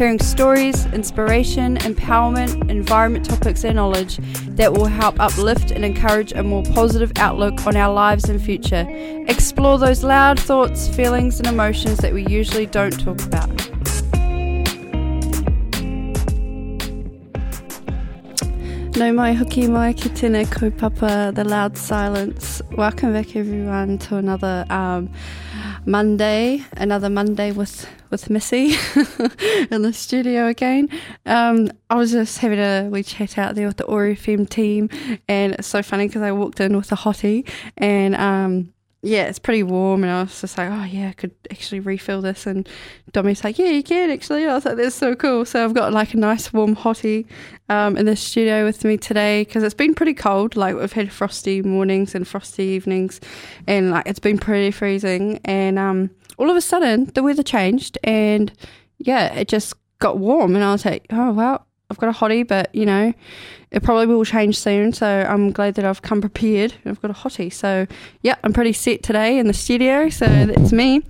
hearing stories, inspiration, empowerment, environment topics, and knowledge that will help uplift and encourage a more positive outlook on our lives and future. Explore those loud thoughts, feelings, and emotions that we usually don't talk about. Nau mai hoki mai ki tēnei kaupapa, The Loud Silence. Welcome back everyone to another um, Monday, another Monday with, with Missy in the studio again. Um, I was just having a wee chat out there with the OAR FM team and it's so funny because I walked in with a hottie and um, yeah, it's pretty warm, and I was just like, oh yeah, I could actually refill this. And Domi's like, yeah, you can actually. I was like, that's so cool. So I've got like a nice warm hottie um, in the studio with me today because it's been pretty cold. Like we've had frosty mornings and frosty evenings, and like it's been pretty freezing. And um, all of a sudden, the weather changed, and yeah, it just got warm, and I was like, oh wow, I've got a hottie, but you know, it probably will change soon. So I'm glad that I've come prepared. I've got a hottie. So yeah, I'm pretty set today in the studio. So that's me.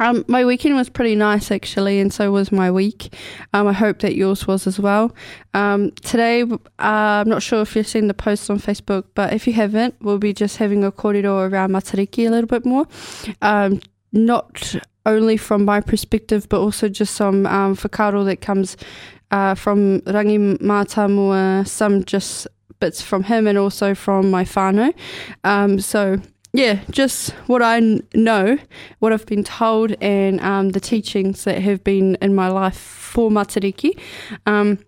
Um, my weekend was pretty nice actually, and so was my week. Um, I hope that yours was as well. Um, today, uh, I'm not sure if you've seen the post on Facebook, but if you haven't, we'll be just having a kōrero around Matariki a little bit more. Um, not only from my perspective, but also just some um, that comes uh, from Rangi Mātamua, some just bits from him and also from my whānau. Um, so, yeah, just what I know, what I've been told, and um, the teachings that have been in my life for Matariki. Um,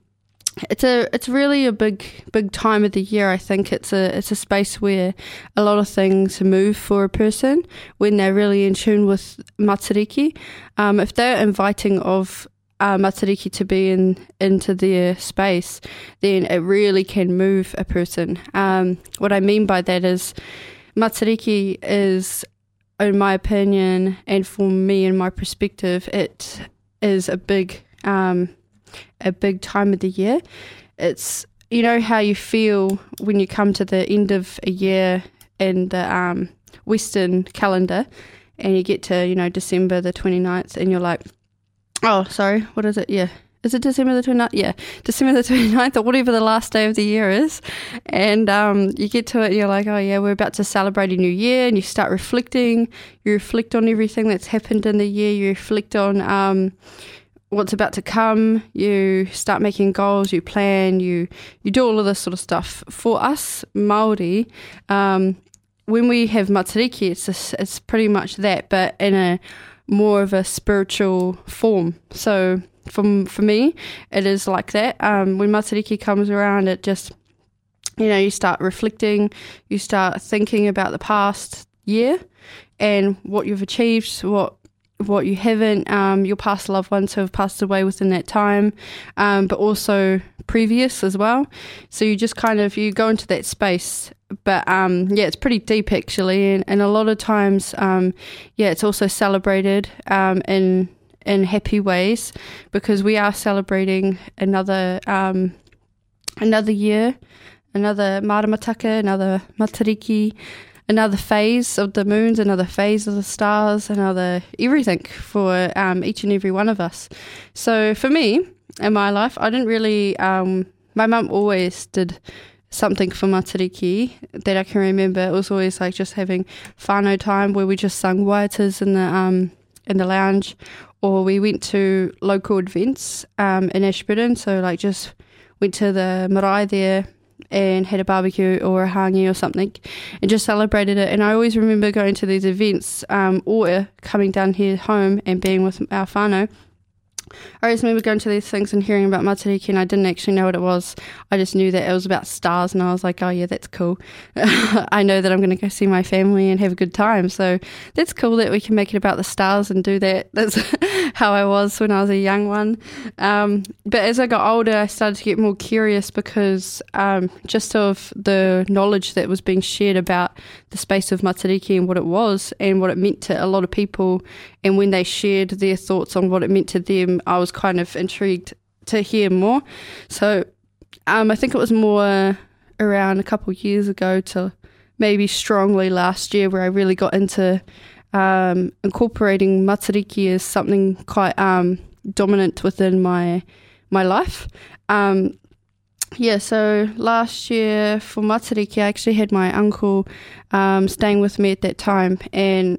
it's a it's really a big big time of the year. I think it's a it's a space where a lot of things move for a person when they're really in tune with matariki. Um, if they're inviting of uh, matariki to be in into their space, then it really can move a person. Um, what I mean by that is matariki is, in my opinion, and for me and my perspective, it is a big um, a big time of the year. It's you know how you feel when you come to the end of a year in the um, Western calendar and you get to, you know, December the 29th and you're like, oh, sorry, what is it? Yeah. Is it December the 29th? Yeah, December the 29th or whatever the last day of the year is. And um, you get to it and you're like, oh, yeah, we're about to celebrate a new year. And you start reflecting. You reflect on everything that's happened in the year. You reflect on um, what's about to come. You start making goals. You plan. You you do all of this sort of stuff. For us Maori, um, when we have matariki, it's just, it's pretty much that, but in a more of a spiritual form. So for for me, it is like that. Um, when matariki comes around, it just you know you start reflecting, you start thinking about the past year and what you've achieved, what what you haven't, um, your past loved ones who have passed away within that time, um, but also previous as well. So you just kind of you go into that space. But um, yeah, it's pretty deep actually, and, and a lot of times, um, yeah, it's also celebrated um, in in happy ways because we are celebrating another um, another year, another maramataka, another matariki another phase of the moons, another phase of the stars, another everything for um, each and every one of us. So for me, in my life, I didn't really. Um, my mum always did something for Matariki that I can remember. It was always like just having whānau time where we just sung waiatas in the um, in the lounge, or we went to local events um, in Ashburton. So like just went to the marae there and had a barbecue or a hangi or something and just celebrated it. And I always remember going to these events um, or coming down here home and being with our whānau. I always remember going to these things and hearing about Matariki, and I didn't actually know what it was. I just knew that it was about stars, and I was like, oh, yeah, that's cool. I know that I'm going to go see my family and have a good time. So that's cool that we can make it about the stars and do that. That's how I was when I was a young one. Um, but as I got older, I started to get more curious because um, just of the knowledge that was being shared about the space of Matariki and what it was and what it meant to a lot of people. And when they shared their thoughts on what it meant to them, I was kind of intrigued to hear more. So um, I think it was more around a couple years ago to maybe strongly last year where I really got into um, incorporating matariki as something quite um, dominant within my my life. Um, yeah, so last year for matariki, I actually had my uncle um, staying with me at that time, and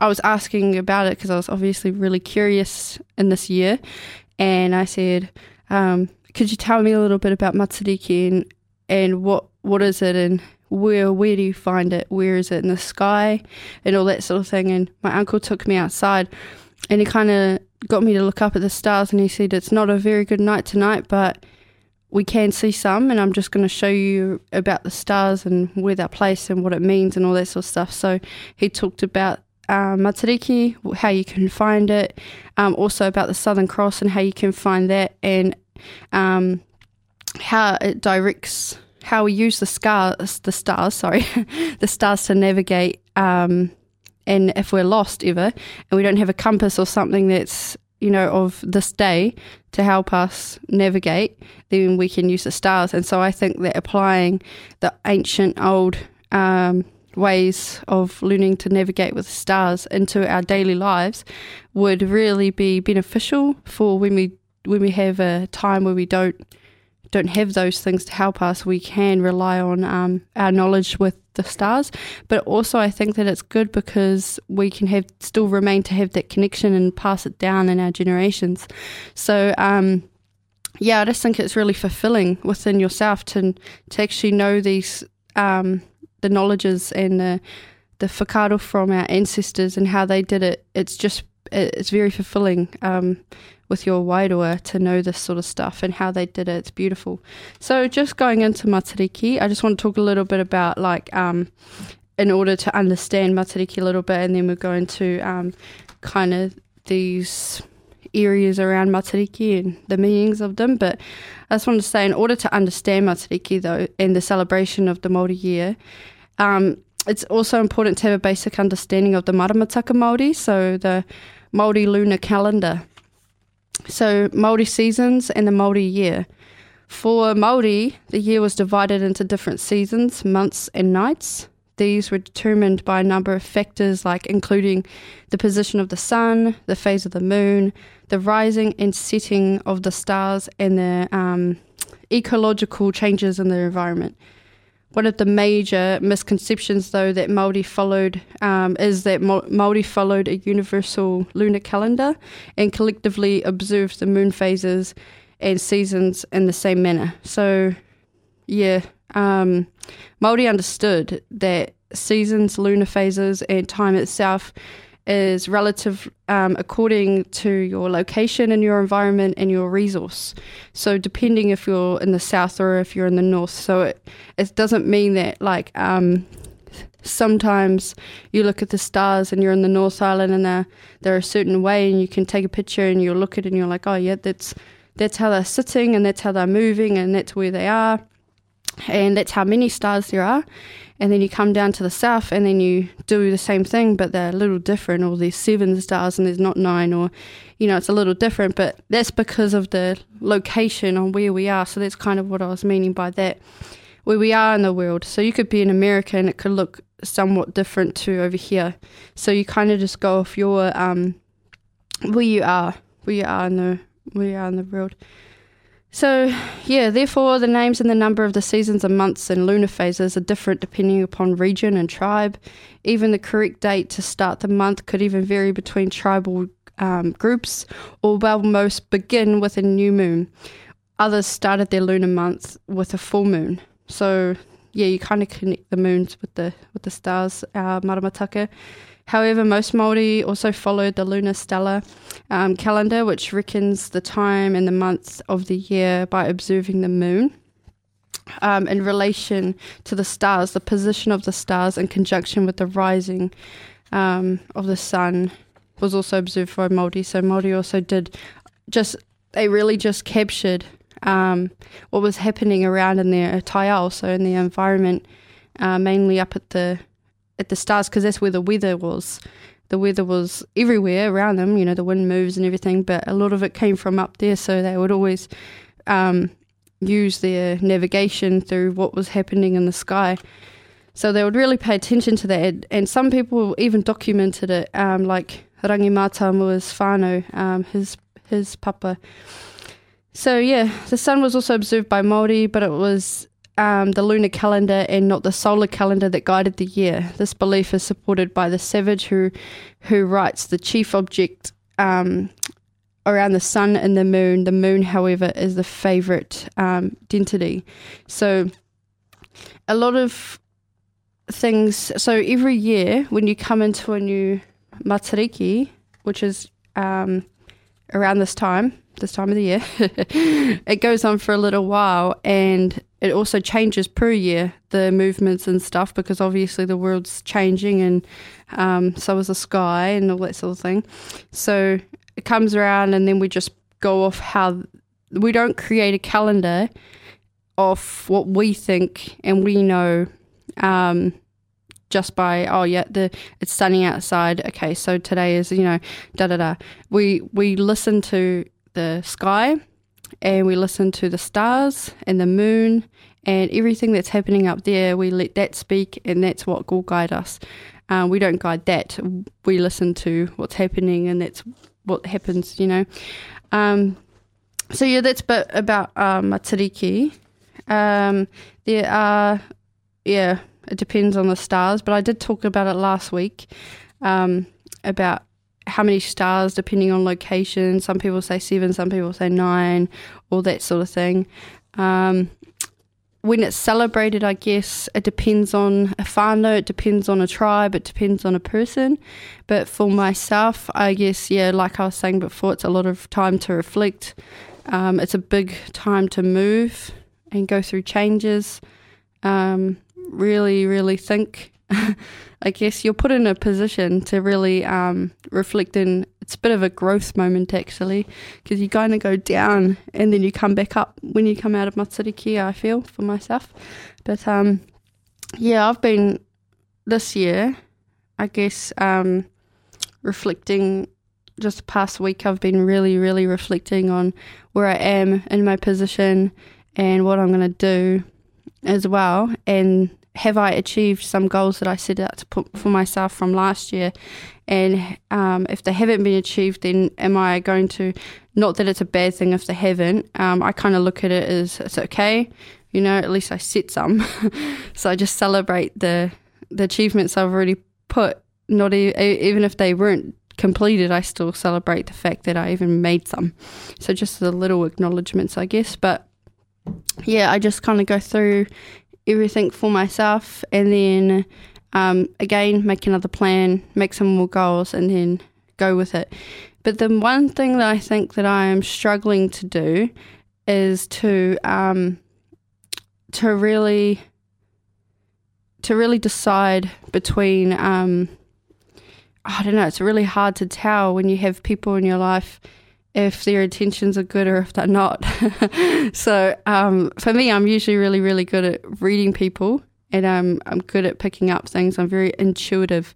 I was asking about it because I was obviously really curious in this year, and I said, um, "Could you tell me a little bit about matariki and and what what is it and where where do you find it? Where is it in the sky? And all that sort of thing. And my uncle took me outside and he kind of got me to look up at the stars and he said, It's not a very good night tonight, but we can see some. And I'm just going to show you about the stars and where they're placed and what it means and all that sort of stuff. So he talked about uh, Matariki, how you can find it, um, also about the Southern Cross and how you can find that, and um, how it directs how we use the stars, the stars, sorry, the stars to navigate. Um, and if we're lost ever, and we don't have a compass or something that's you know of this day to help us navigate, then we can use the stars. And so I think that applying the ancient old um, ways of learning to navigate with the stars into our daily lives would really be beneficial for when we when we have a time where we don't don't have those things to help us, we can rely on um, our knowledge with the stars. But also, I think that it's good because we can have still remain to have that connection and pass it down in our generations. So, um, yeah, I just think it's really fulfilling within yourself to to actually know these um, the knowledges and the the whakaaro from our ancestors and how they did it. It's just it's very fulfilling um, with your wairua to know this sort of stuff and how they did it. It's beautiful. So just going into Matariki, I just want to talk a little bit about like um, in order to understand Matariki a little bit, and then we'll go into um, kind of these areas around Matariki and the meanings of them. But I just want to say, in order to understand Matariki though, and the celebration of the Māori year, um, it's also important to have a basic understanding of the Maramataka Māori, so the Māori lunar calendar. So, Māori seasons and the Māori year. For Māori, the year was divided into different seasons, months, and nights. These were determined by a number of factors, like including the position of the sun, the phase of the moon, the rising and setting of the stars, and the um, ecological changes in the environment. One of the major misconceptions, though, that Maori followed um, is that Maori followed a universal lunar calendar and collectively observed the moon phases and seasons in the same manner. So, yeah, um, Maori understood that seasons, lunar phases, and time itself is relative um, according to your location and your environment and your resource. So depending if you're in the south or if you're in the north. So it, it doesn't mean that like um, sometimes you look at the stars and you're in the North Island and they're, they're a certain way and you can take a picture and you look at it and you're like, oh yeah, that's that's how they're sitting and that's how they're moving and that's where they are and that's how many stars there are. And then you come down to the south and then you do the same thing but they're a little different or there's seven stars and there's not nine or you know it's a little different but that's because of the location on where we are. So that's kind of what i was meaning by that where we are in the world. So you could be in america and it could look somewhat different to over here. So you kind of just go off your um where you are where you are in the where you are in the world so, yeah, therefore, the names and the number of the seasons and months and lunar phases are different depending upon region and tribe. Even the correct date to start the month could even vary between tribal um, groups, or well, most begin with a new moon. Others started their lunar month with a full moon. So, yeah, you kind of connect the moons with the with the stars, uh, Maramataka. However, most Māori also followed the lunar stellar um, calendar, which reckons the time and the months of the year by observing the moon. Um, in relation to the stars, the position of the stars in conjunction with the rising um, of the sun was also observed by Māori. So Māori also did just, they really just captured um, what was happening around in their taiao, so in the environment, uh, mainly up at the at the stars, because that's where the weather was. The weather was everywhere around them, you know, the wind moves and everything, but a lot of it came from up there, so they would always um, use their navigation through what was happening in the sky. So they would really pay attention to that, and some people even documented it, um, like Rangi Mātamua's whānau, um, his his papa. So yeah, the sun was also observed by Maori, but it was um, the lunar calendar and not the solar calendar that guided the year. This belief is supported by the savage who who writes the chief object um, around the sun and the moon. The moon, however, is the favorite um. So a lot of things. So every year when you come into a new matariki, which is um, around this time, this time of the year. it goes on for a little while and it also changes per year, the movements and stuff, because obviously the world's changing and um, so is the sky and all that sort of thing. So it comes around and then we just go off how we don't create a calendar of what we think and we know um, just by oh yeah the it's sunny outside okay so today is you know da da da we we listen to the sky and we listen to the stars and the moon and everything that's happening up there. We let that speak, and that's what will guide us. Uh, we don't guide that. We listen to what's happening, and that's what happens, you know. Um, so, yeah, that's bit about uh, Matariki. Um, there are, yeah, it depends on the stars, but I did talk about it last week um, about how many stars depending on location. Some people say seven, some people say nine, all that sort of thing. Um, when it's celebrated, I guess it depends on a whānau, it depends on a tribe, it depends on a person. But for myself, I guess, yeah, like I was saying before, it's a lot of time to reflect. Um, it's a big time to move and go through changes. Um, really, really think I guess you're put in a position to really um, reflect in. It's a bit of a growth moment actually, because you kind of go down and then you come back up when you come out of Matariki. I feel for myself, but um, yeah, I've been this year. I guess um, reflecting just past week. I've been really, really reflecting on where I am in my position and what I'm going to do as well, and have I achieved some goals that I set out to put for myself from last year? And um, if they haven't been achieved, then am I going to, not that it's a bad thing if they haven't, um, I kind of look at it as it's okay, you know, at least I set some. so I just celebrate the, the achievements I've already put, not e- even if they weren't completed, I still celebrate the fact that I even made some. So just the little acknowledgements, I guess. But yeah, I just kind of go through everything for myself and then um, again make another plan, make some more goals, and then go with it. But the one thing that I think that I am struggling to do is to um, to really to really decide between um, I don't know. It's really hard to tell when you have people in your life if their intentions are good or if they're not. so um, for me, I'm usually really, really good at reading people and I'm, I'm good at picking up things. I'm very intuitive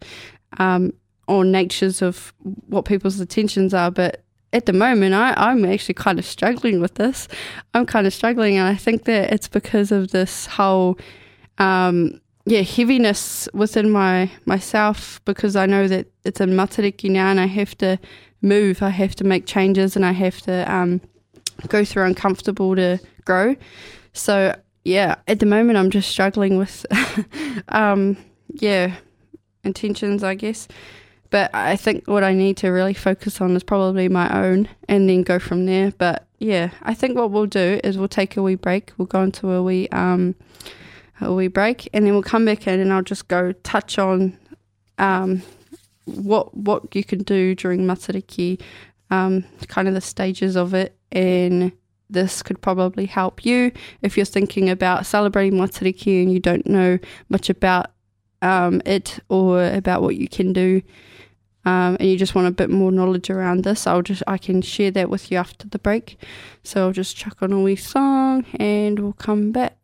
um, on natures of what people's intentions are. But at the moment, I, I'm actually kind of struggling with this. I'm kind of struggling, and I think that it's because of this whole. Um, yeah, heaviness within my myself because I know that it's a matariki now and I have to move. I have to make changes and I have to um, go through uncomfortable to grow. So yeah, at the moment I'm just struggling with um, yeah intentions, I guess. But I think what I need to really focus on is probably my own, and then go from there. But yeah, I think what we'll do is we'll take a wee break. We'll go into a wee um, a wee break, and then we'll come back in, and I'll just go touch on um, what what you can do during Matariki, um, kind of the stages of it, and this could probably help you if you're thinking about celebrating Matariki and you don't know much about um, it or about what you can do. um, and you just want a bit more knowledge around this, I'll just I can share that with you after the break. So I'll just chuck on a wee song and we'll come back.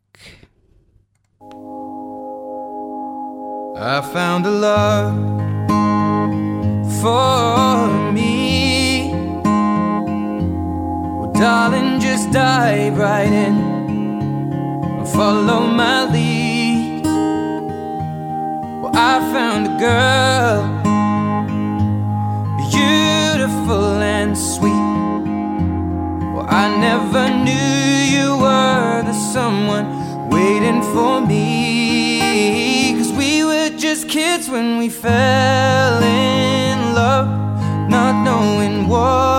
I found a love for me. Well, darling, just dive right in and follow my lead. Well, I found a girl, beautiful and sweet. Well, I never knew you were the someone waiting for me. Cause we were just kids when we fell in knowing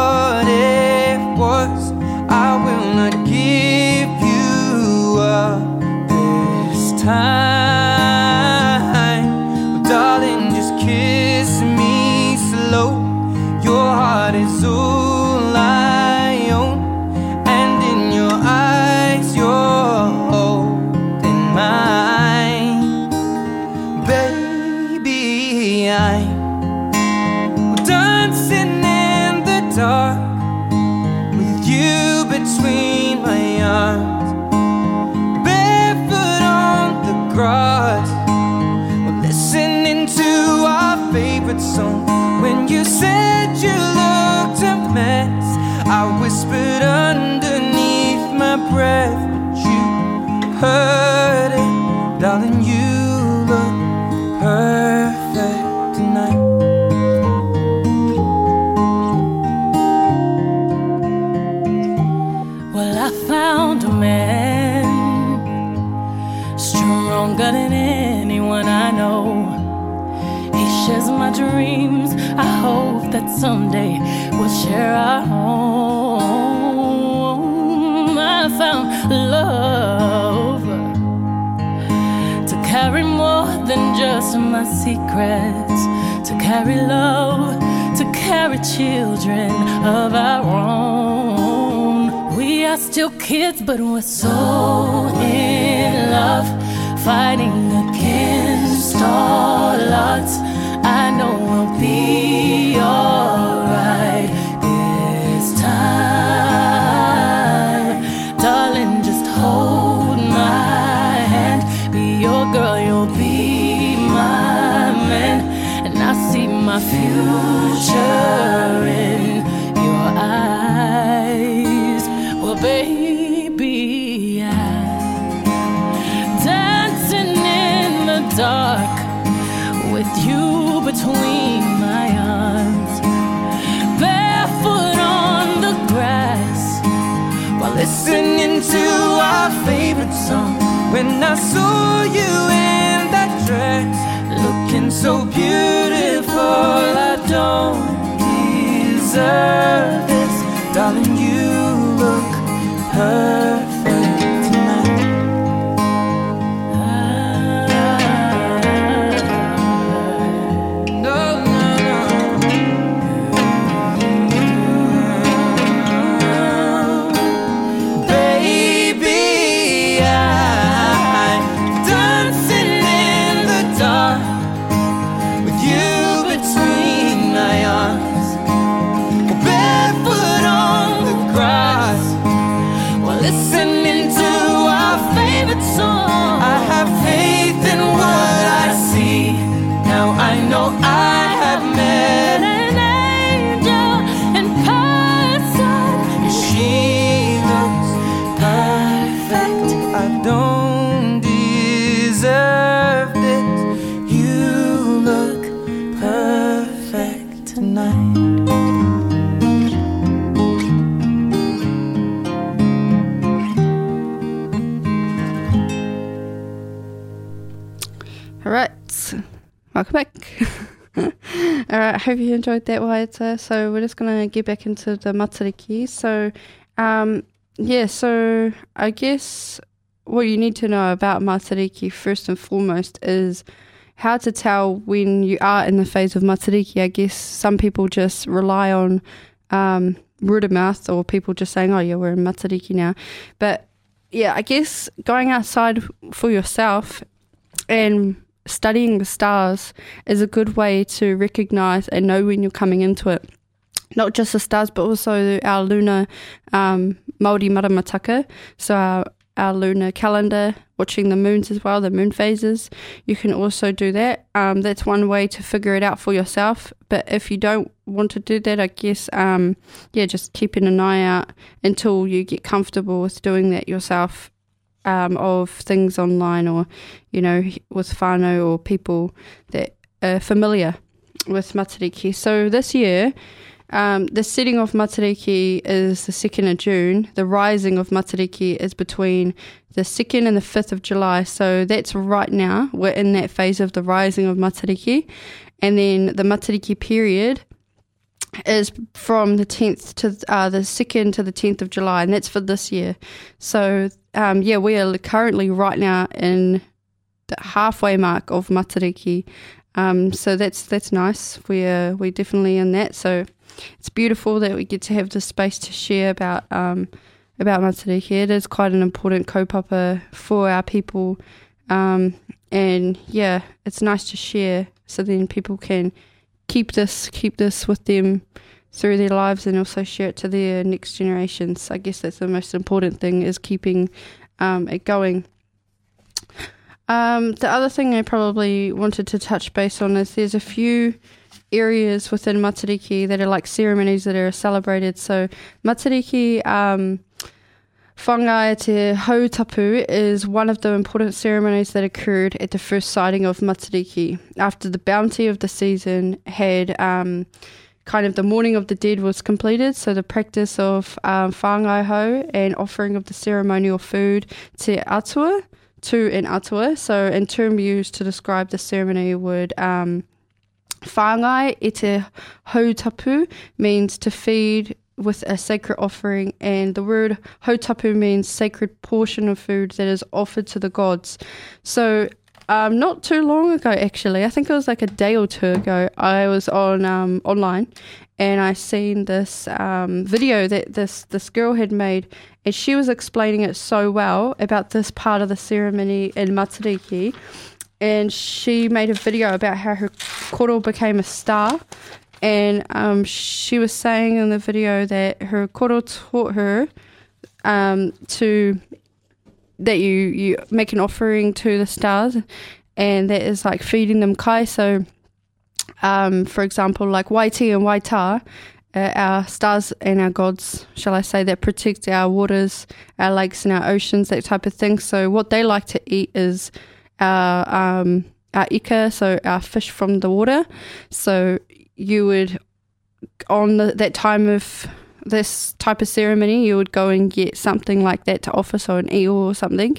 share our home. I found love to carry more than just my secrets, to carry love, to carry children of our own. We are still kids, but we're so in love, fighting against all odds. I know we'll be alright to our favorite song. When I saw you in that dress, looking so beautiful, I don't deserve this, darling. You look perfect hope you enjoyed that, Waiata. So we're just gonna get back into the matariki. So, um, yeah. So I guess what you need to know about matariki first and foremost is how to tell when you are in the phase of matariki. I guess some people just rely on um, word of mouth or people just saying, "Oh, yeah, we're in matariki now," but yeah, I guess going outside for yourself and studying the stars is a good way to recognize and know when you're coming into it. Not just the stars, but also our lunar um, Māori maramataka. So our, our lunar calendar, watching the moons as well, the moon phases. You can also do that. Um, that's one way to figure it out for yourself. But if you don't want to do that, I guess, um, yeah, just keeping an eye out until you get comfortable with doing that yourself um, of things online or, you know, with whānau or people that are familiar with Matariki. So this year, um, the setting of Matariki is the 2nd of June. The rising of Matariki is between the 2nd and the 5th of July. So that's right now. We're in that phase of the rising of Matariki. And then the Matariki period is from the 10th to uh, the 2nd to the 10th of July, and that's for this year. So, um, yeah, we are currently right now in the halfway mark of Matariki. Um, so that's that's nice. We're we're definitely in that. So it's beautiful that we get to have the space to share about um, about Matariki. It is quite an important kaupapa for our people, um, and yeah, it's nice to share so then people can keep this keep this with them through their lives and also share it to their next generations. I guess that's the most important thing is keeping um, it going. Um, the other thing I probably wanted to touch base on is there's a few areas within Matariki that are like ceremonies that are celebrated. So Matariki um, Whangai te Hautapu is one of the important ceremonies that occurred at the first sighting of Matariki. After the bounty of the season had um, kind of the mourning of the dead was completed, so the practice of um, Whangai Ho and offering of the ceremonial food te atua, to an atua, so in term used to describe the ceremony would um, Whangai e te hautapu means to feed with a sacred offering, and the word hautapu means sacred portion of food that is offered to the gods. So, um, not too long ago, actually, I think it was like a day or two ago, I was on um, online and I seen this um, video that this this girl had made, and she was explaining it so well about this part of the ceremony in Matariki. And she made a video about how her koro became a star and um, she was saying in the video that her koro taught her um, to that you you make an offering to the stars, and that is like feeding them kai. So, um, for example, like Waiti and Waita, uh, our stars and our gods, shall I say, that protect our waters, our lakes, and our oceans, that type of thing. So, what they like to eat is our um, our ika, so our fish from the water. So you would on the, that time of this type of ceremony, you would go and get something like that to offer, so an eel or something.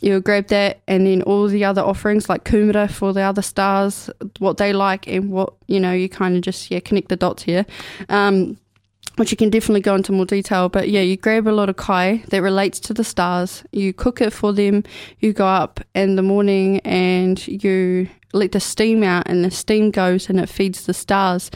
You would grab that, and then all the other offerings, like kumara for the other stars, what they like, and what you know, you kind of just yeah connect the dots here. Um, which you can definitely go into more detail. But yeah, you grab a lot of kai that relates to the stars, you cook it for them, you go up in the morning and you let the steam out, and the steam goes and it feeds the stars.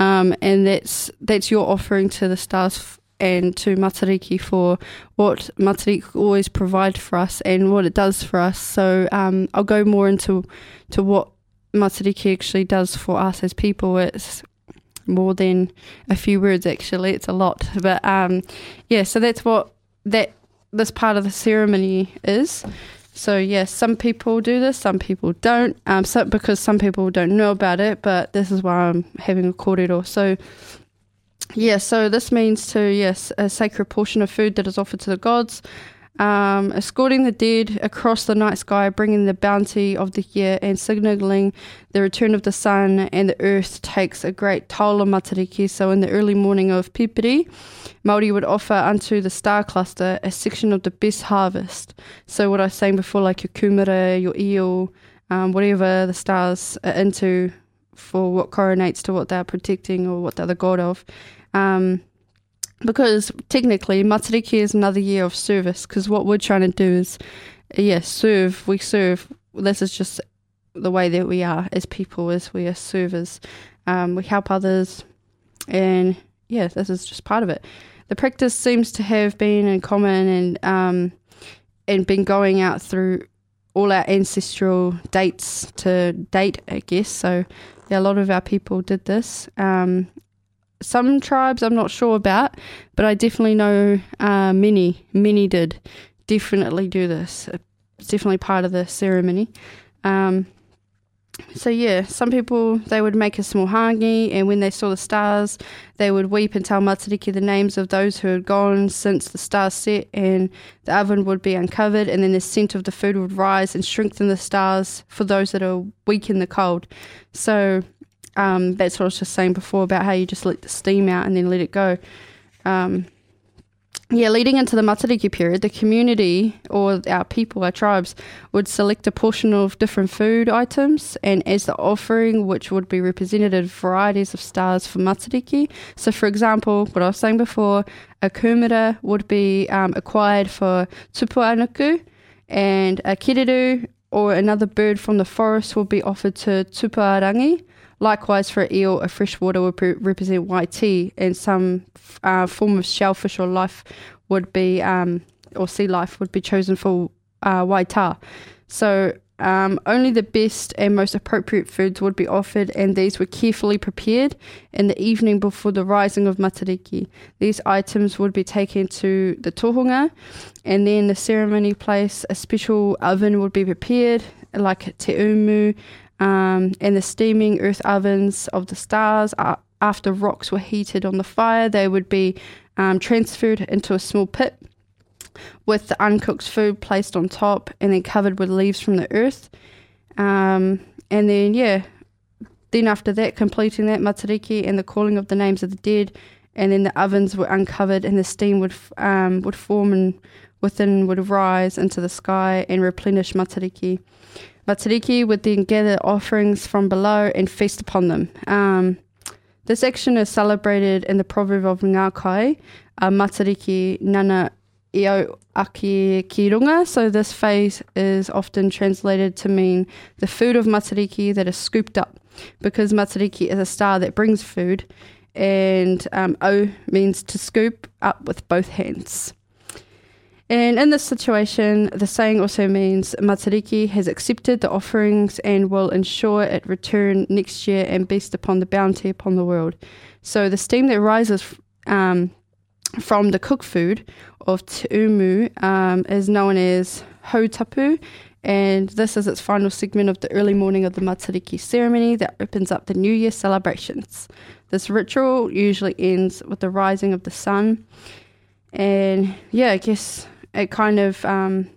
Um, and that's that's your offering to the stars and to Matariki for what Matariki always provide for us and what it does for us. So um, I'll go more into to what Matariki actually does for us as people. It's more than a few words actually it's a lot but um, yeah so that's what that this part of the ceremony is so yes some people do this some people don't. Um, so, because some people don't know about it but this is why i'm having a kōrero so. Yeah so this means to yes a sacred portion of food that is offered to the gods um, escorting the dead across the night sky, bringing the bounty of the year and signalling the return of the sun and the earth takes a great toll on Matariki. So, in the early morning of Pipiri, Māori would offer unto the star cluster a section of the best harvest. So, what I was saying before, like your kumara, your eel, um, whatever the stars are into for what coronates to what they're protecting or what they're the god of. Um, because technically Matariki is another year of service because what we're trying to do is yeah serve we serve this is just the way that we are as people as we are servers um, we help others and yeah this is just part of it the practice seems to have been in common and um, and been going out through all our ancestral dates to date, I guess. So yeah, a lot of our people did this. Um, some tribes I'm not sure about, but I definitely know uh, many, many did definitely do this. It's definitely part of the ceremony. Um, so yeah, some people they would make a small hangi, and when they saw the stars, they would weep and tell Matariki the names of those who had gone since the stars set, and the oven would be uncovered, and then the scent of the food would rise and strengthen the stars for those that are weak in the cold. So um, that's what I was just saying before about how you just let the steam out and then let it go. Um, yeah, leading into the Matariki period, the community or our people, our tribes, would select a portion of different food items and as the offering, which would be representative varieties of stars for Matariki. So, for example, what I was saying before, a kumara would be um, acquired for tupuanuku, and a kererū or another bird from the forest would be offered to tupuarangi. Likewise, for eel, a freshwater would pre- represent tea, and some uh, form of shellfish or life would be, um, or sea life would be chosen for uh, waita. So um, only the best and most appropriate foods would be offered, and these were carefully prepared in the evening before the rising of Matariki. These items would be taken to the tohunga, and then the ceremony place, a special oven would be prepared, like te umu, um, and the steaming earth ovens of the stars. Uh, after rocks were heated on the fire, they would be um, transferred into a small pit with the uncooked food placed on top and then covered with leaves from the earth. Um, and then, yeah, then after that, completing that matariki and the calling of the names of the dead, and then the ovens were uncovered and the steam would um, would form and within would rise into the sky and replenish matariki. Matariki would then gather offerings from below and feast upon them. Um, this action is celebrated in the proverb of Ngākai, uh, Matariki Nana Io Aki Kirunga. So this phase is often translated to mean the food of Matariki that is scooped up, because Matariki is a star that brings food, and um, O means to scoop up with both hands. And in this situation, the saying also means Matariki has accepted the offerings and will ensure it return next year and based upon the bounty upon the world. So the steam that rises um, from the cooked food of Tu'umu um, is known as Hautapu, and this is its final segment of the early morning of the Matariki ceremony that opens up the New Year celebrations. This ritual usually ends with the rising of the sun. And yeah, I guess it kind of um,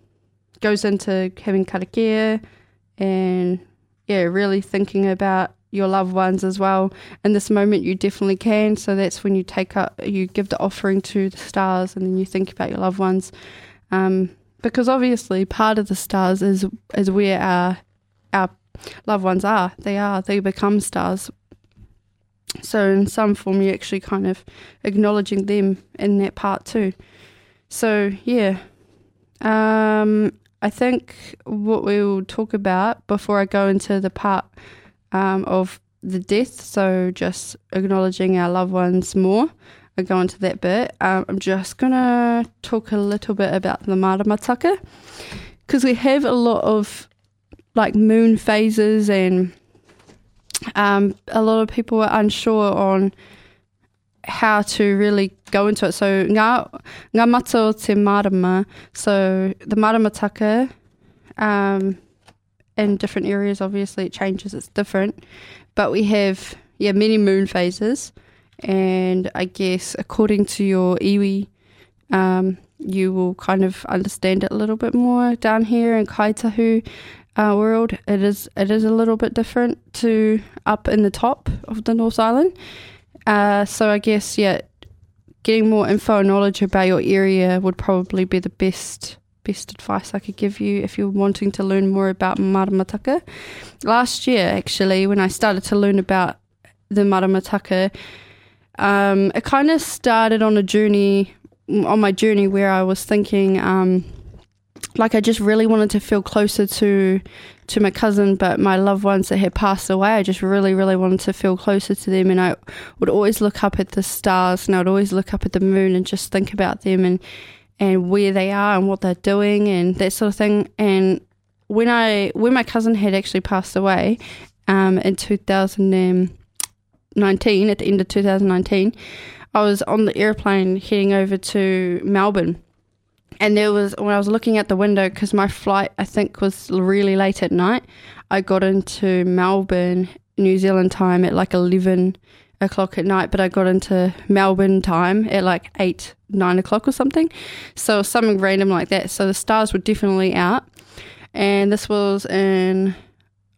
goes into having karakia and yeah, really thinking about your loved ones as well. In this moment, you definitely can. So that's when you take up, you give the offering to the stars, and then you think about your loved ones. Um, because obviously, part of the stars is is where our our loved ones are. They are. They become stars. So in some form, you're actually kind of acknowledging them in that part too. So yeah, um, I think what we will talk about before I go into the part um, of the death, so just acknowledging our loved ones more. I go into that bit. Um, I'm just gonna talk a little bit about the maramataka because we have a lot of like moon phases and um, a lot of people are unsure on how to really go into it. So ngā, ngā mata o te marama, so the maramataka um, in different areas, obviously it changes, it's different. But we have, yeah, many moon phases. And I guess according to your iwi, um, you will kind of understand it a little bit more down here in Kāi Tahu uh, world. It is it is a little bit different to up in the top of the North Island. Uh, so I guess yeah, getting more info and knowledge about your area would probably be the best best advice I could give you if you're wanting to learn more about Maramataka. Last year, actually, when I started to learn about the Maramataka, um, it kind of started on a journey, on my journey where I was thinking, um, like I just really wanted to feel closer to to my cousin, but my loved ones that had passed away, I just really, really wanted to feel closer to them. And I would always look up at the stars and I would always look up at the moon and just think about them and, and where they are and what they're doing and that sort of thing. And when I when my cousin had actually passed away um, in 2019, at the end of 2019, I was on the airplane heading over to Melbourne. And there was when I was looking at the window because my flight I think was really late at night. I got into Melbourne, New Zealand time at like eleven o'clock at night, but I got into Melbourne time at like eight, nine o'clock or something. So something random like that. So the stars were definitely out, and this was in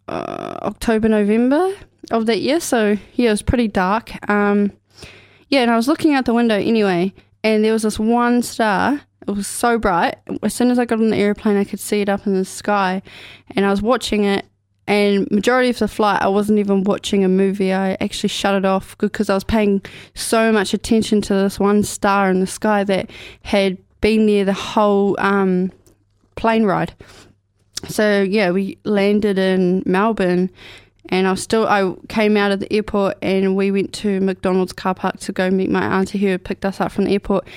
uh, October, November of that year. So yeah, it was pretty dark. Um, yeah, and I was looking out the window anyway, and there was this one star. It was so bright. As soon as I got on the airplane, I could see it up in the sky, and I was watching it. And majority of the flight, I wasn't even watching a movie. I actually shut it off because I was paying so much attention to this one star in the sky that had been there the whole um, plane ride. So yeah, we landed in Melbourne, and I was still. I came out of the airport, and we went to McDonald's car park to go meet my auntie who picked us up from the airport.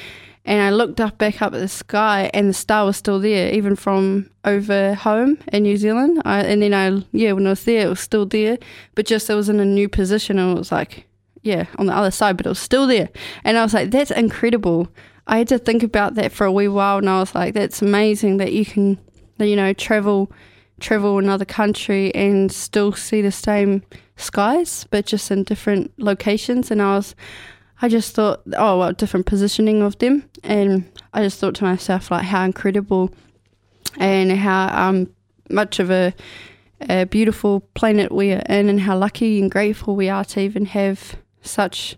And I looked up back up at the sky, and the star was still there, even from over home in New Zealand. I, and then I, yeah, when I was there, it was still there, but just it was in a new position, and it was like, yeah, on the other side, but it was still there. And I was like, that's incredible. I had to think about that for a wee while, and I was like, that's amazing that you can, you know, travel, travel another country and still see the same skies, but just in different locations. And I was, I just thought, oh, well, different positioning of them, and I just thought to myself, like, how incredible and how um, much of a, a beautiful planet we are in, and how lucky and grateful we are to even have such,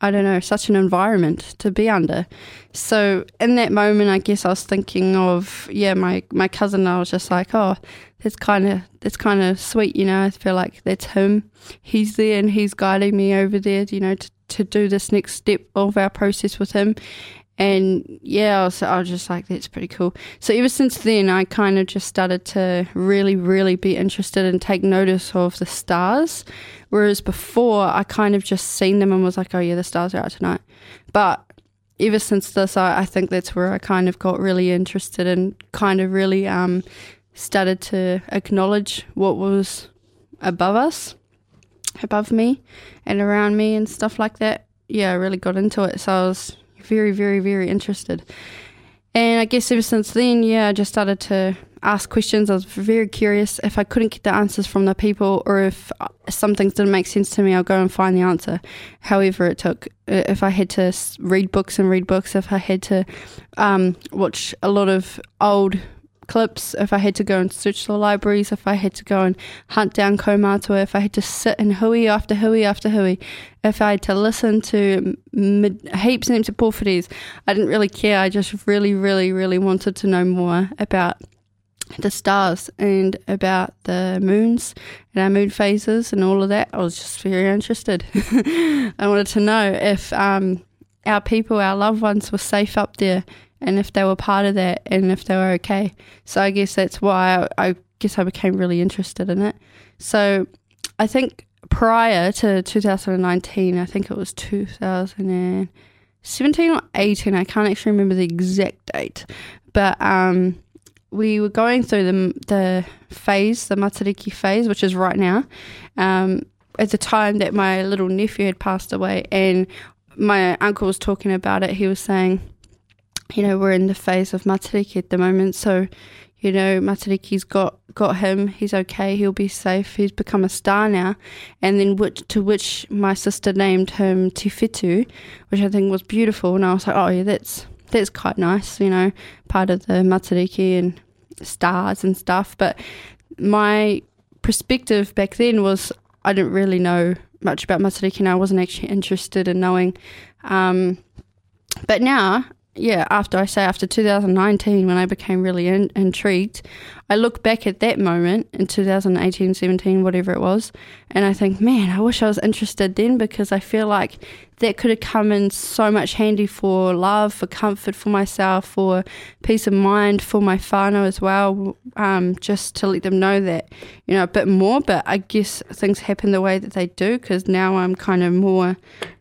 I don't know, such an environment to be under. So in that moment, I guess I was thinking of, yeah, my my cousin. I was just like, oh, that's kind of that's kind of sweet, you know. I feel like that's him. He's there and he's guiding me over there, you know, to to do this next step of our process with him. And yeah, I was, I was just like, that's pretty cool. So ever since then, I kind of just started to really, really be interested and take notice of the stars. Whereas before, I kind of just seen them and was like, oh yeah, the stars are out tonight. But ever since this, I, I think that's where I kind of got really interested and kind of really um, started to acknowledge what was above us above me and around me and stuff like that. Yeah, I really got into it. So I was very, very, very interested. And I guess ever since then, yeah, I just started to ask questions. I was very curious. If I couldn't get the answers from the people or if uh, some things didn't make sense to me, I'll go and find the answer, however it took. Uh, if I had to read books and read books, if I had to um, watch a lot of old clips, if I had to go and search the libraries, if I had to go and hunt down Kaumatua, if I had to sit in hui after hui after hui, if I had to listen to mid, heaps and heaps of porphyries, I didn't really care. I just really, really, really wanted to know more about the stars and about the moons and our moon phases and all of that. I was just very interested. I wanted to know if um, our people, our loved ones, were safe up there and if they were part of that and if they were okay. So I guess that's why I, I guess I became really interested in it. So I think prior to 2019, I think it was 2017 or 18, I can't actually remember the exact date, but um, we were going through the, the phase, the Matariki phase, which is right now. Um, at the time that my little nephew had passed away, and my uncle was talking about it, he was saying, you know, we're in the phase of Matariki at the moment. So, you know, Matariki's got, got him. He's okay. He'll be safe. He's become a star now. And then which, to which my sister named him Tifetu, which I think was beautiful. And I was like, oh, yeah, that's, that's quite nice, you know, part of the Matariki and stars and stuff. But my perspective back then was I didn't really know much about Matariki and I wasn't actually interested in knowing. Um, but now yeah, after I say after 2019, when I became really in, intrigued, I look back at that moment in 2018, 17, whatever it was, and I think, man, I wish I was interested then because I feel like that could have come in so much handy for love, for comfort for myself, for peace of mind for my whānau as well, um, just to let them know that, you know, a bit more. But I guess things happen the way that they do because now I'm kind of more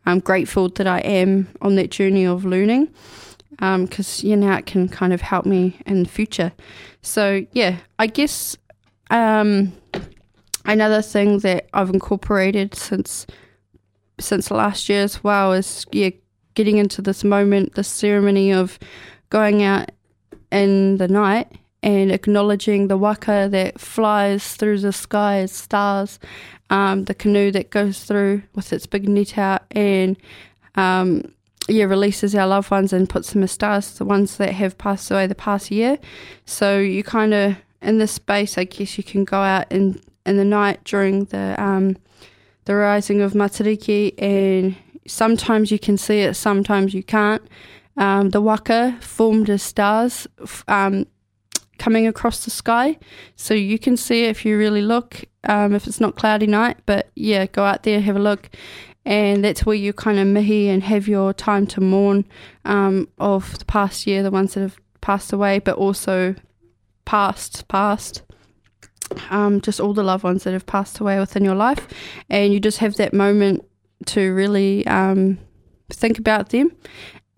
um, grateful that I am on that journey of learning because um, you know it can kind of help me in the future. So yeah, I guess um, another thing that I've incorporated since since last year as well is yeah, getting into this moment, this ceremony of going out in the night and acknowledging the waka that flies through the sky as stars, um, the canoe that goes through with its big net out and um, yeah, releases our loved ones and puts them as stars, the ones that have passed away the past year. So you kind of in this space, I guess you can go out in in the night during the um, the rising of Matariki, and sometimes you can see it, sometimes you can't. Um, the waka formed as stars um, coming across the sky, so you can see if you really look. Um, if it's not cloudy night, but yeah, go out there, have a look, and that's where you kind of mihi and have your time to mourn um, of the past year, the ones that have passed away, but also past, past. Um, just all the loved ones that have passed away within your life, and you just have that moment to really um, think about them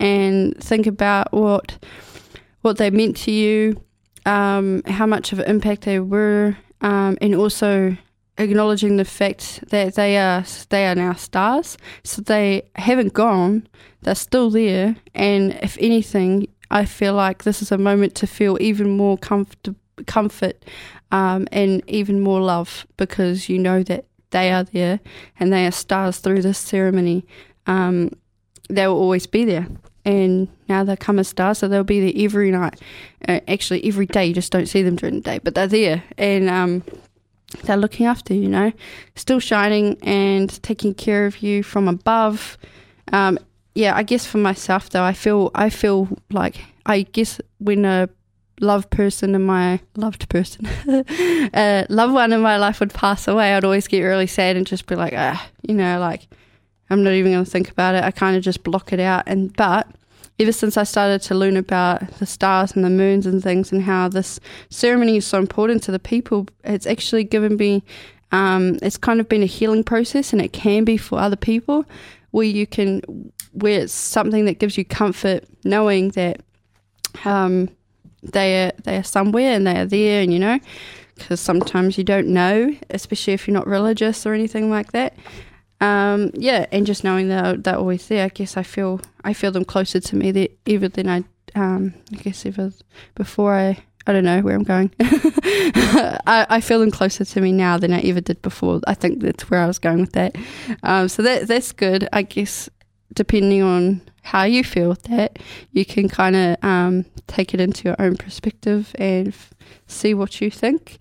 and think about what what they meant to you, um, how much of an impact they were, um, and also acknowledging the fact that they are they are now stars. So they haven't gone; they're still there. And if anything, I feel like this is a moment to feel even more comfort, comfort um, and even more love because you know that they are there and they are stars through this ceremony. Um, they will always be there. And now they come as stars, so they'll be there every night. Uh, actually, every day. You just don't see them during the day, but they're there. And um, they're looking after you, know, still shining and taking care of you from above. Um, yeah, I guess for myself though, I feel I feel like I guess when a loved person in my loved person, a loved one in my life would pass away, I'd always get really sad and just be like, ah, you know, like I'm not even going to think about it. I kind of just block it out. And but ever since I started to learn about the stars and the moons and things and how this ceremony is so important to the people, it's actually given me, um, it's kind of been a healing process and it can be for other people where you can, where it's something that gives you comfort knowing that um, they, are, they are somewhere and they are there and you know, because sometimes you don't know, especially if you're not religious or anything like that um, yeah, and just knowing that they're always there, I guess I feel I feel them closer to me that even than I, um, I guess ever before I. I don't know where I'm going. I, I, feel them closer to me now than I ever did before. I think that's where I was going with that. Um, so that that's good. I guess depending on how you feel with that, you can kind of um, take it into your own perspective and f- see what you think.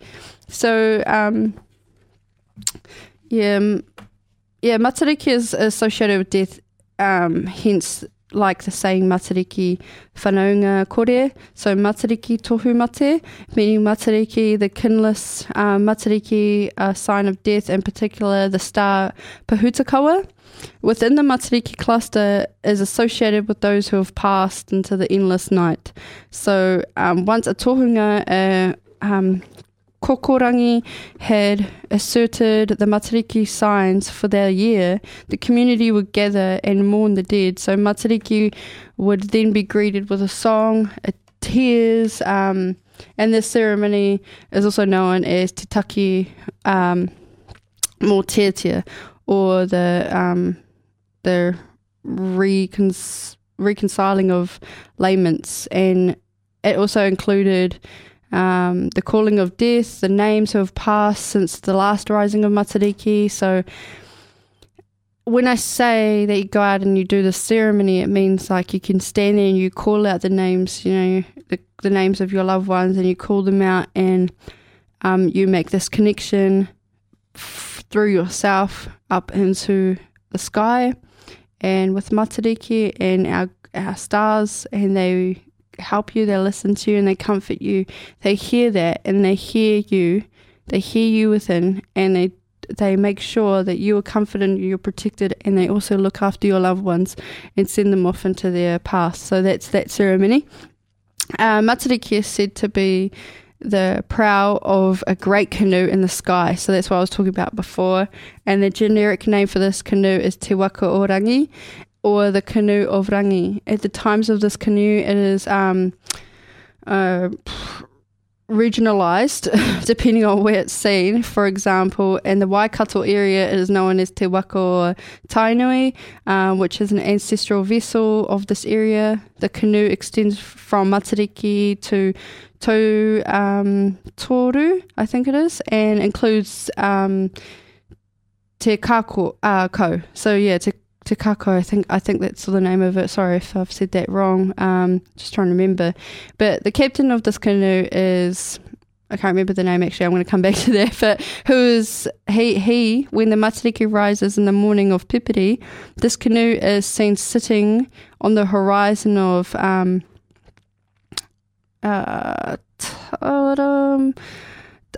So, um, yeah, yeah, Matariki is associated with death, um, hence like the saying Matariki whanaunga kore. So Matariki tohu mate, meaning Matariki, the kinless uh, Matariki, a sign of death, in particular the star Pōhutukawa. Within the Matariki cluster is associated with those who have passed into the endless night. So um, once a tohunga, uh, um, Kokorangi had asserted the Matariki signs for their year, the community would gather and mourn the dead. So Matariki would then be greeted with a song, a tears, um, and this ceremony is also known as Te Taki um, Mortetia, or the um, the recon- reconciling of laments, and it also included um, the calling of death, the names who have passed since the last rising of Matariki. So when I say that you go out and you do the ceremony, it means like you can stand there and you call out the names, you know, the, the names of your loved ones, and you call them out, and um, you make this connection f- through yourself up into the sky, and with Matariki and our our stars, and they help you, they listen to you, and they comfort you. They hear that and they hear you. They hear you within, and they they make sure that you are comforted, you're protected, and they also look after your loved ones and send them off into their past. So that's that ceremony. Uh, Matariki is said to be the prow of a great canoe in the sky. So that's what I was talking about before. And the generic name for this canoe is Te Waka o Rangi or the canoe of Rangi. At the times of this canoe, it is um, uh, regionalized depending on where it's seen. For example, in the Waikato area, it is known as Te Wako Tainui, um, which is an ancestral vessel of this area. The canoe extends from Matariki to to um, Toru, I think it is, and includes um, Te Kakau, uh. So yeah, Te Te Kakau, I think I think that's the name of it. Sorry if I've said that wrong. Um, just trying to remember. But the captain of this canoe is I can't remember the name actually. I'm going to come back to that. But who is he? He when the Matariki rises in the morning of Pipiri, this canoe is seen sitting on the horizon of um, uh, Taram,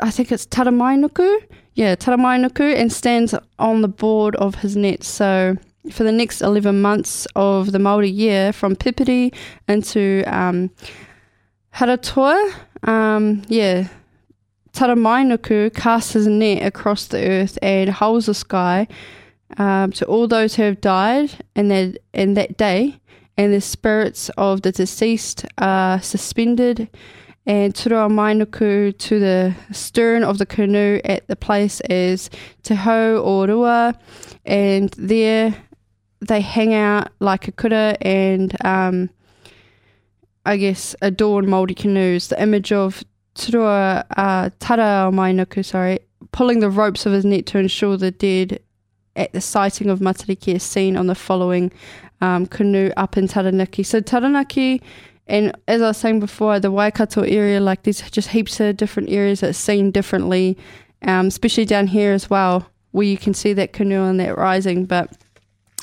I think it's Taramainuku. Yeah, Taramainuku, and stands on the board of his net. So for the next 11 months of the Māori year, from Pipiri into um, Haratua, um, yeah, Taramainuku casts his net across the earth and holds the sky um, to all those who have died in that, in that day, and the spirits of the deceased are suspended and Turua Mainuku to the stern of the canoe at the place as Te Hau o Rua, and there they hang out like a kura and um, I guess adorn Māori canoes. The image of Turua uh, Tara sorry, pulling the ropes of his net to ensure the dead at the sighting of Matariki is seen on the following um, canoe up in Taranaki. So Taranaki and as I was saying before, the Waikato area, like there's just heaps of different areas that's seen differently, um, especially down here as well, where you can see that canoe and that rising. But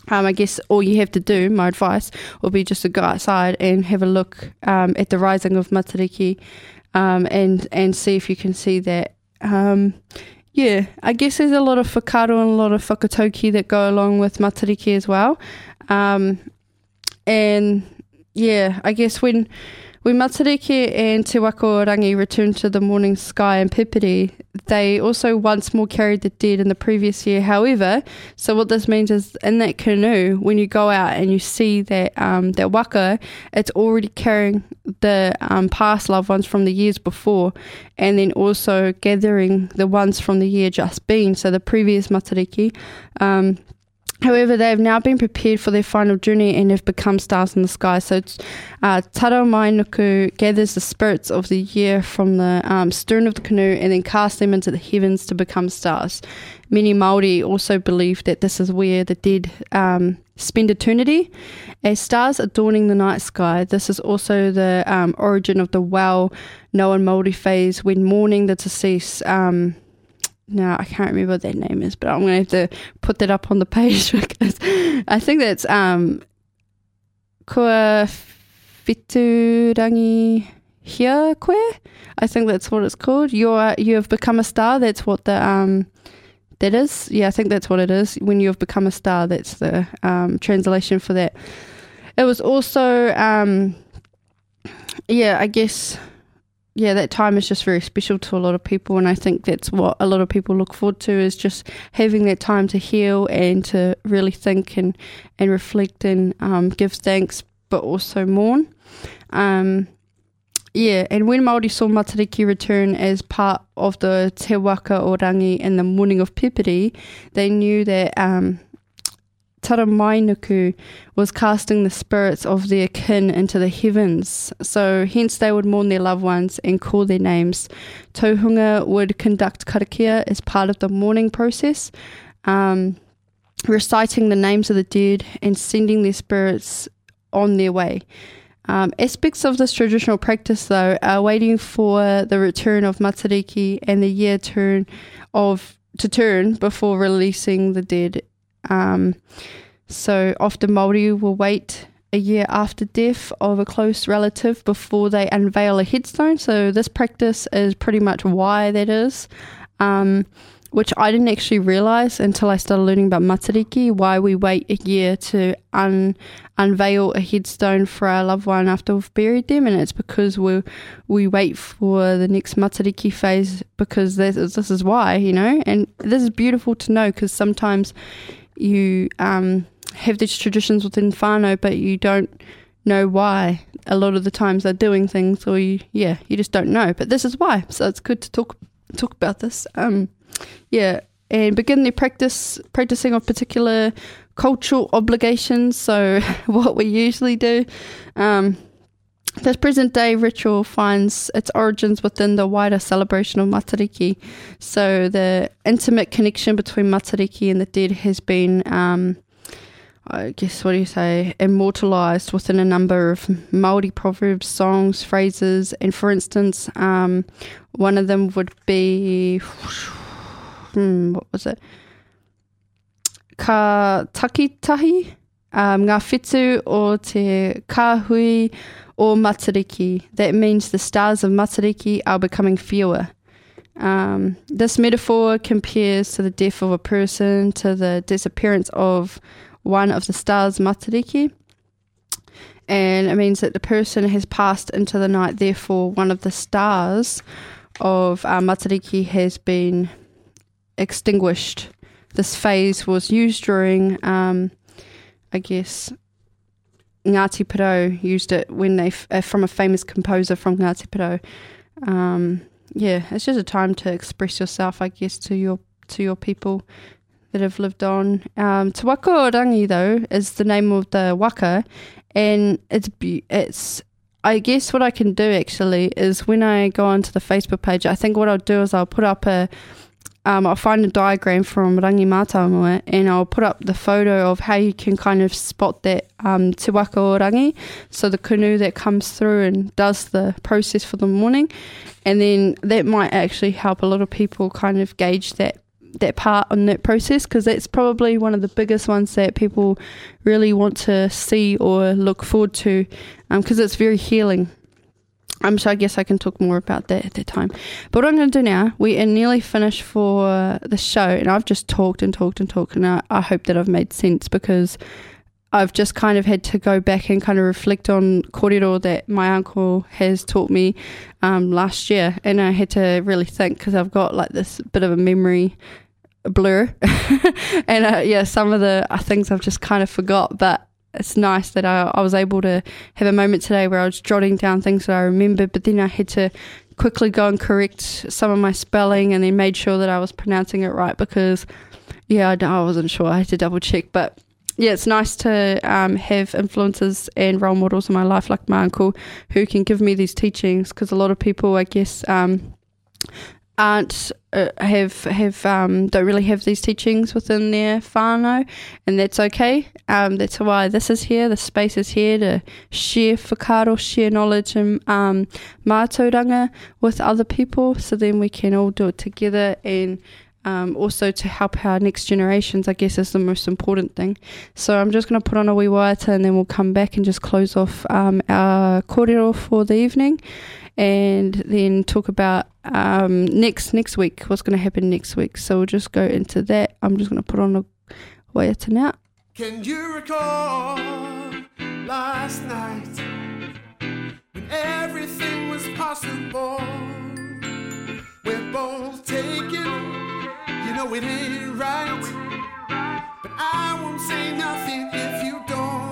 um, I guess all you have to do, my advice, will be just to go outside and have a look um, at the rising of Matariki um, and, and see if you can see that. Um, yeah, I guess there's a lot of whakaaro and a lot of whakatauki that go along with Matariki as well. Um, and yeah, I guess when when Matariki and Te Rangi returned to the morning sky in Pipiri, they also once more carried the dead in the previous year. However, so what this means is in that canoe, when you go out and you see that um, that waka, it's already carrying the um, past loved ones from the years before, and then also gathering the ones from the year just been, so the previous Matariki. Um, However, they have now been prepared for their final journey and have become stars in the sky. So, uh, Taramainuku gathers the spirits of the year from the um, stern of the canoe and then casts them into the heavens to become stars. Many Maori also believe that this is where the dead um, spend eternity. As stars adorning the night sky, this is also the um, origin of the well known Maori phase when mourning the deceased. Um, no, I can't remember what that name is, but I'm going to have to put that up on the page because I think that's um, Kua whetūrangitia koe. I think that's what it's called. You're you have become a star. That's what the um, that is. Yeah, I think that's what it is. When you have become a star, that's the um, translation for that. It was also um, yeah, I guess yeah, that time is just very special to a lot of people, and I think that's what a lot of people look forward to is just having that time to heal and to really think and and reflect and um, give thanks, but also mourn. Um, yeah, and when Māori saw Matariki return as part of the Te Waka o Rangi in the morning of Pipiri, they knew that um, Taramainuku was casting the spirits of their kin into the heavens, so hence they would mourn their loved ones and call their names. Tohunga would conduct karakia as part of the mourning process, um, reciting the names of the dead and sending their spirits on their way. Um, aspects of this traditional practice, though, are waiting for the return of Matariki and the year turn of to turn before releasing the dead um, so often Māori will wait a year after death of a close relative before they unveil a headstone. So this practice is pretty much why that is. Um, which I didn't actually realize until I started learning about Matariki, why we wait a year to un- unveil a headstone for our loved one after we've buried them. And it's because we we wait for the next Matariki phase because this is, this is why, you know. And this is beautiful to know because sometimes you um, have these traditions within whānau, but you don't know why a lot of the times they're doing things or you yeah you just don't know. But this is why so it's good to talk talk about this um yeah and begin the practice practicing of particular cultural obligations. So what we usually do um this present day ritual finds its origins within the wider celebration of Matariki. So, the intimate connection between Matariki and the dead has been um, I guess what do you say, immortalized within a number of Maori proverbs, songs, phrases, and for instance, um, one of them would be, hmm, what was it? Ka takitahi, um, whetū o te kāhui o Matariki. That means the stars of Matariki are becoming fewer. Um, this metaphor compares to the death of a person, to the disappearance of one of the stars, Matariki. And it means that the person has passed into the night, therefore, one of the stars of uh, Matariki has been extinguished. This phase was used during, um, I guess, Ngāti Porou used it when they, uh, from a famous composer from Ngāti Porou. Um, yeah, it's just a time to express yourself, I guess, to your to your people that have lived on. Um, Te Waka o Rangi, though, is the name of the waka, and it's it's. I guess what I can do actually is when I go onto the Facebook page, I think what I'll do is I'll put up a, um, I'll find a diagram from Rangi Mātamua and I'll put up the photo of how you can kind of spot that um, Te Waka o Rangi, so the canoe that comes through and does the process for the morning. And then that might actually help a lot of people kind of gauge that that part on that process because that's probably one of the biggest ones that people really want to see or look forward to because um, it's very healing. Um, so I guess I can talk more about that at that time. But what I'm going to do now, we are nearly finished for the show, and I've just talked and talked and talked, and I, I hope that I've made sense because I've just kind of had to go back and kind of reflect on kōrero that my uncle has taught me um, last year, and I had to really think because I've got like this bit of a memory blur. and uh, yeah, some of the uh, things I've just kind of forgot, but it's nice that I, I was able to have a moment today where I was jotting down things that I remembered, but then I had to quickly go and correct some of my spelling and then made sure that I was pronouncing it right because, yeah, I, I wasn't sure. I had to double check, but yeah, it's nice to um, have influences and role models in my life like my uncle who can give me these teachings because a lot of people, I guess, um, aren't uh, have have um, don't really have these teachings within their whānau, and that's okay. Um, that's why this is here. The space is here to share whakaaro, share knowledge and um, mātauranga with other people, so then we can all do it together and. Um, also to help our next generations, I guess is the most important thing. So I'm just going to put on a wee waiata and then we'll come back and just close off um, our kōrero for the evening and then talk about um, next next week what's going to happen next week. So we'll just go into that. I'm just going to put on a waiata now. Can you recall last night when everything was possible? We're both know it ain't right, but I won't say nothing if you don't.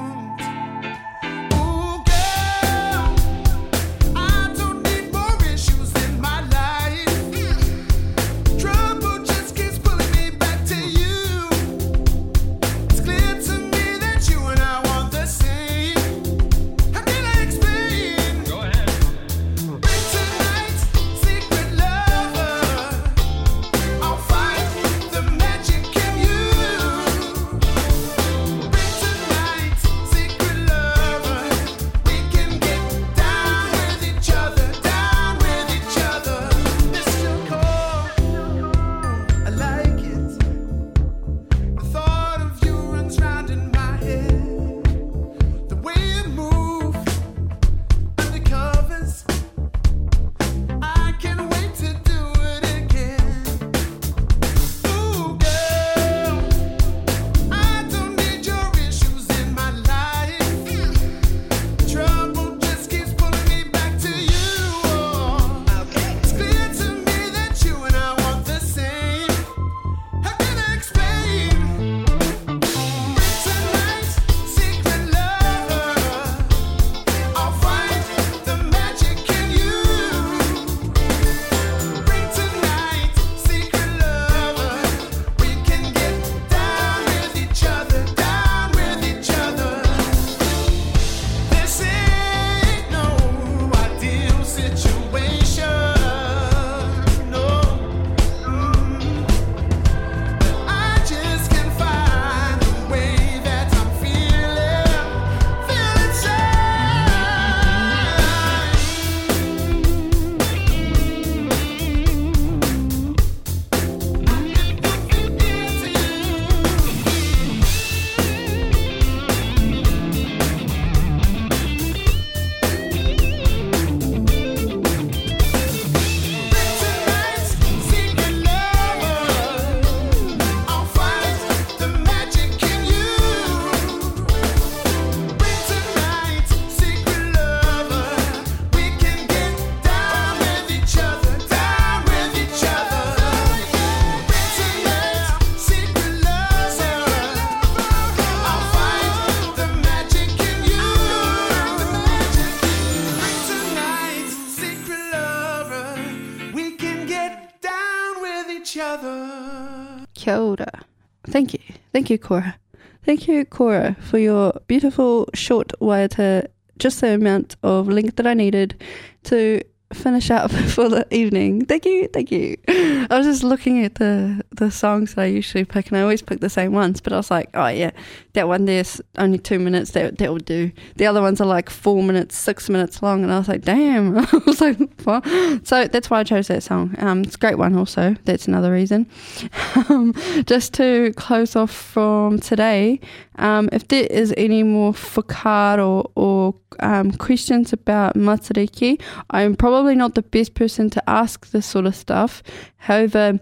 Each other. Kia ora. Thank you. Thank you, Cora. Thank you, Cora, for your beautiful short waiata, just the amount of length that I needed to finish up for the evening. Thank you, thank you. I was just looking at the the songs that I usually pick, and I always pick the same ones. But I was like, oh yeah, that one there's only two minutes. That that will do. The other ones are like four minutes, six minutes long, and I was like, damn. I was like, what? So that's why I chose that song. Um, it's a great one. Also, that's another reason. Um, just to close off from today, um, if there is any more whakaaro or um, questions about Matariki, I'm probably not the best person to ask this sort of stuff. However,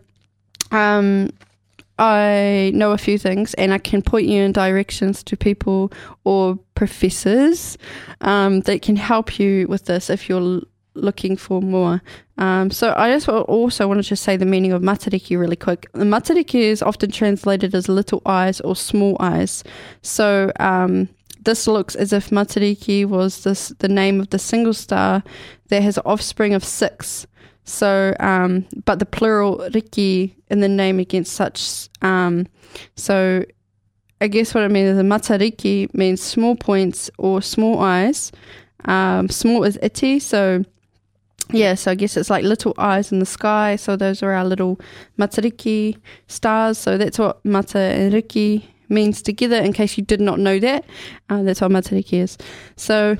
um, I know a few things and I can point you in directions to people or professors um, that can help you with this if you're looking for more. Um, so I just also want to just say the meaning of matariki really quick. The matariki is often translated as little eyes or small eyes. So um, this looks as if matariki was this the name of the single star that has offspring of six. So, um, but the plural riki in the name against such. Um, so, I guess what I mean is a matariki means small points or small eyes. Um, small is iti, so yeah, so I guess it's like little eyes in the sky. So those are our little matariki stars. So that's what mata and riki means together. In case you did not know that, uh, that's what matariki is. So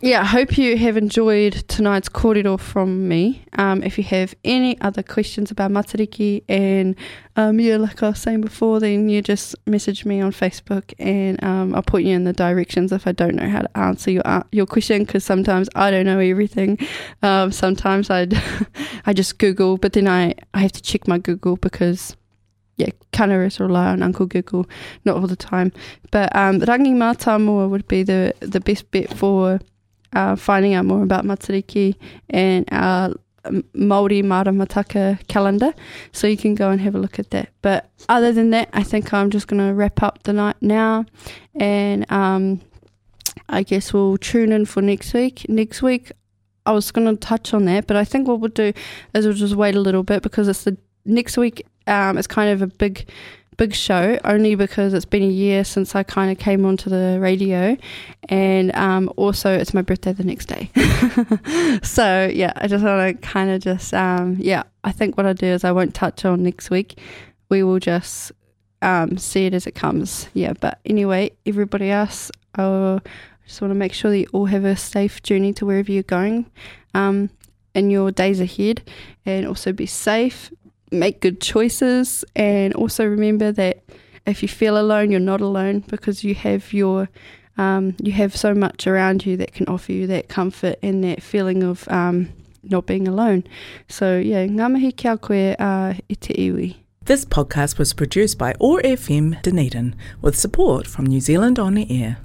yeah, I hope you have enjoyed tonight's kōrero from me. Um, if you have any other questions about Matariki and um, yeah, like I was saying before, then you just message me on Facebook and um, I'll put you in the directions if I don't know how to answer your uh, your question because sometimes I don't know everything. Um, sometimes I I just Google, but then I, I have to check my Google because yeah, of rely on Uncle Google, not all the time. But um, Rangi Mātāmua would be the, the best bet for uh, finding out more about Matariki and our um, Māori Maramataka calendar. So you can go and have a look at that. But other than that, I think I'm just going to wrap up the night now. And um, I guess we'll tune in for next week. Next week, I was going to touch on that, but I think what we'll do is we'll just wait a little bit because it's the next week. Um, it's kind of a big, big show only because it's been a year since I kind of came onto the radio, and um, also it's my birthday the next day. so yeah, I just want to kind of just um, yeah. I think what I do is I won't touch on next week. We will just um, see it as it comes. Yeah, but anyway, everybody else, I just want to make sure that you all have a safe journey to wherever you're going um, in your days ahead, and also be safe, make good choices, and also remember that if you feel alone, you're not alone because you have your um, you have so much around you that can offer you that comfort and that feeling of um, not being alone. So yeah, ngā mihi kia koe uh, i te iwi. This podcast was produced by OAR FM Dunedin with support from New Zealand On the Air.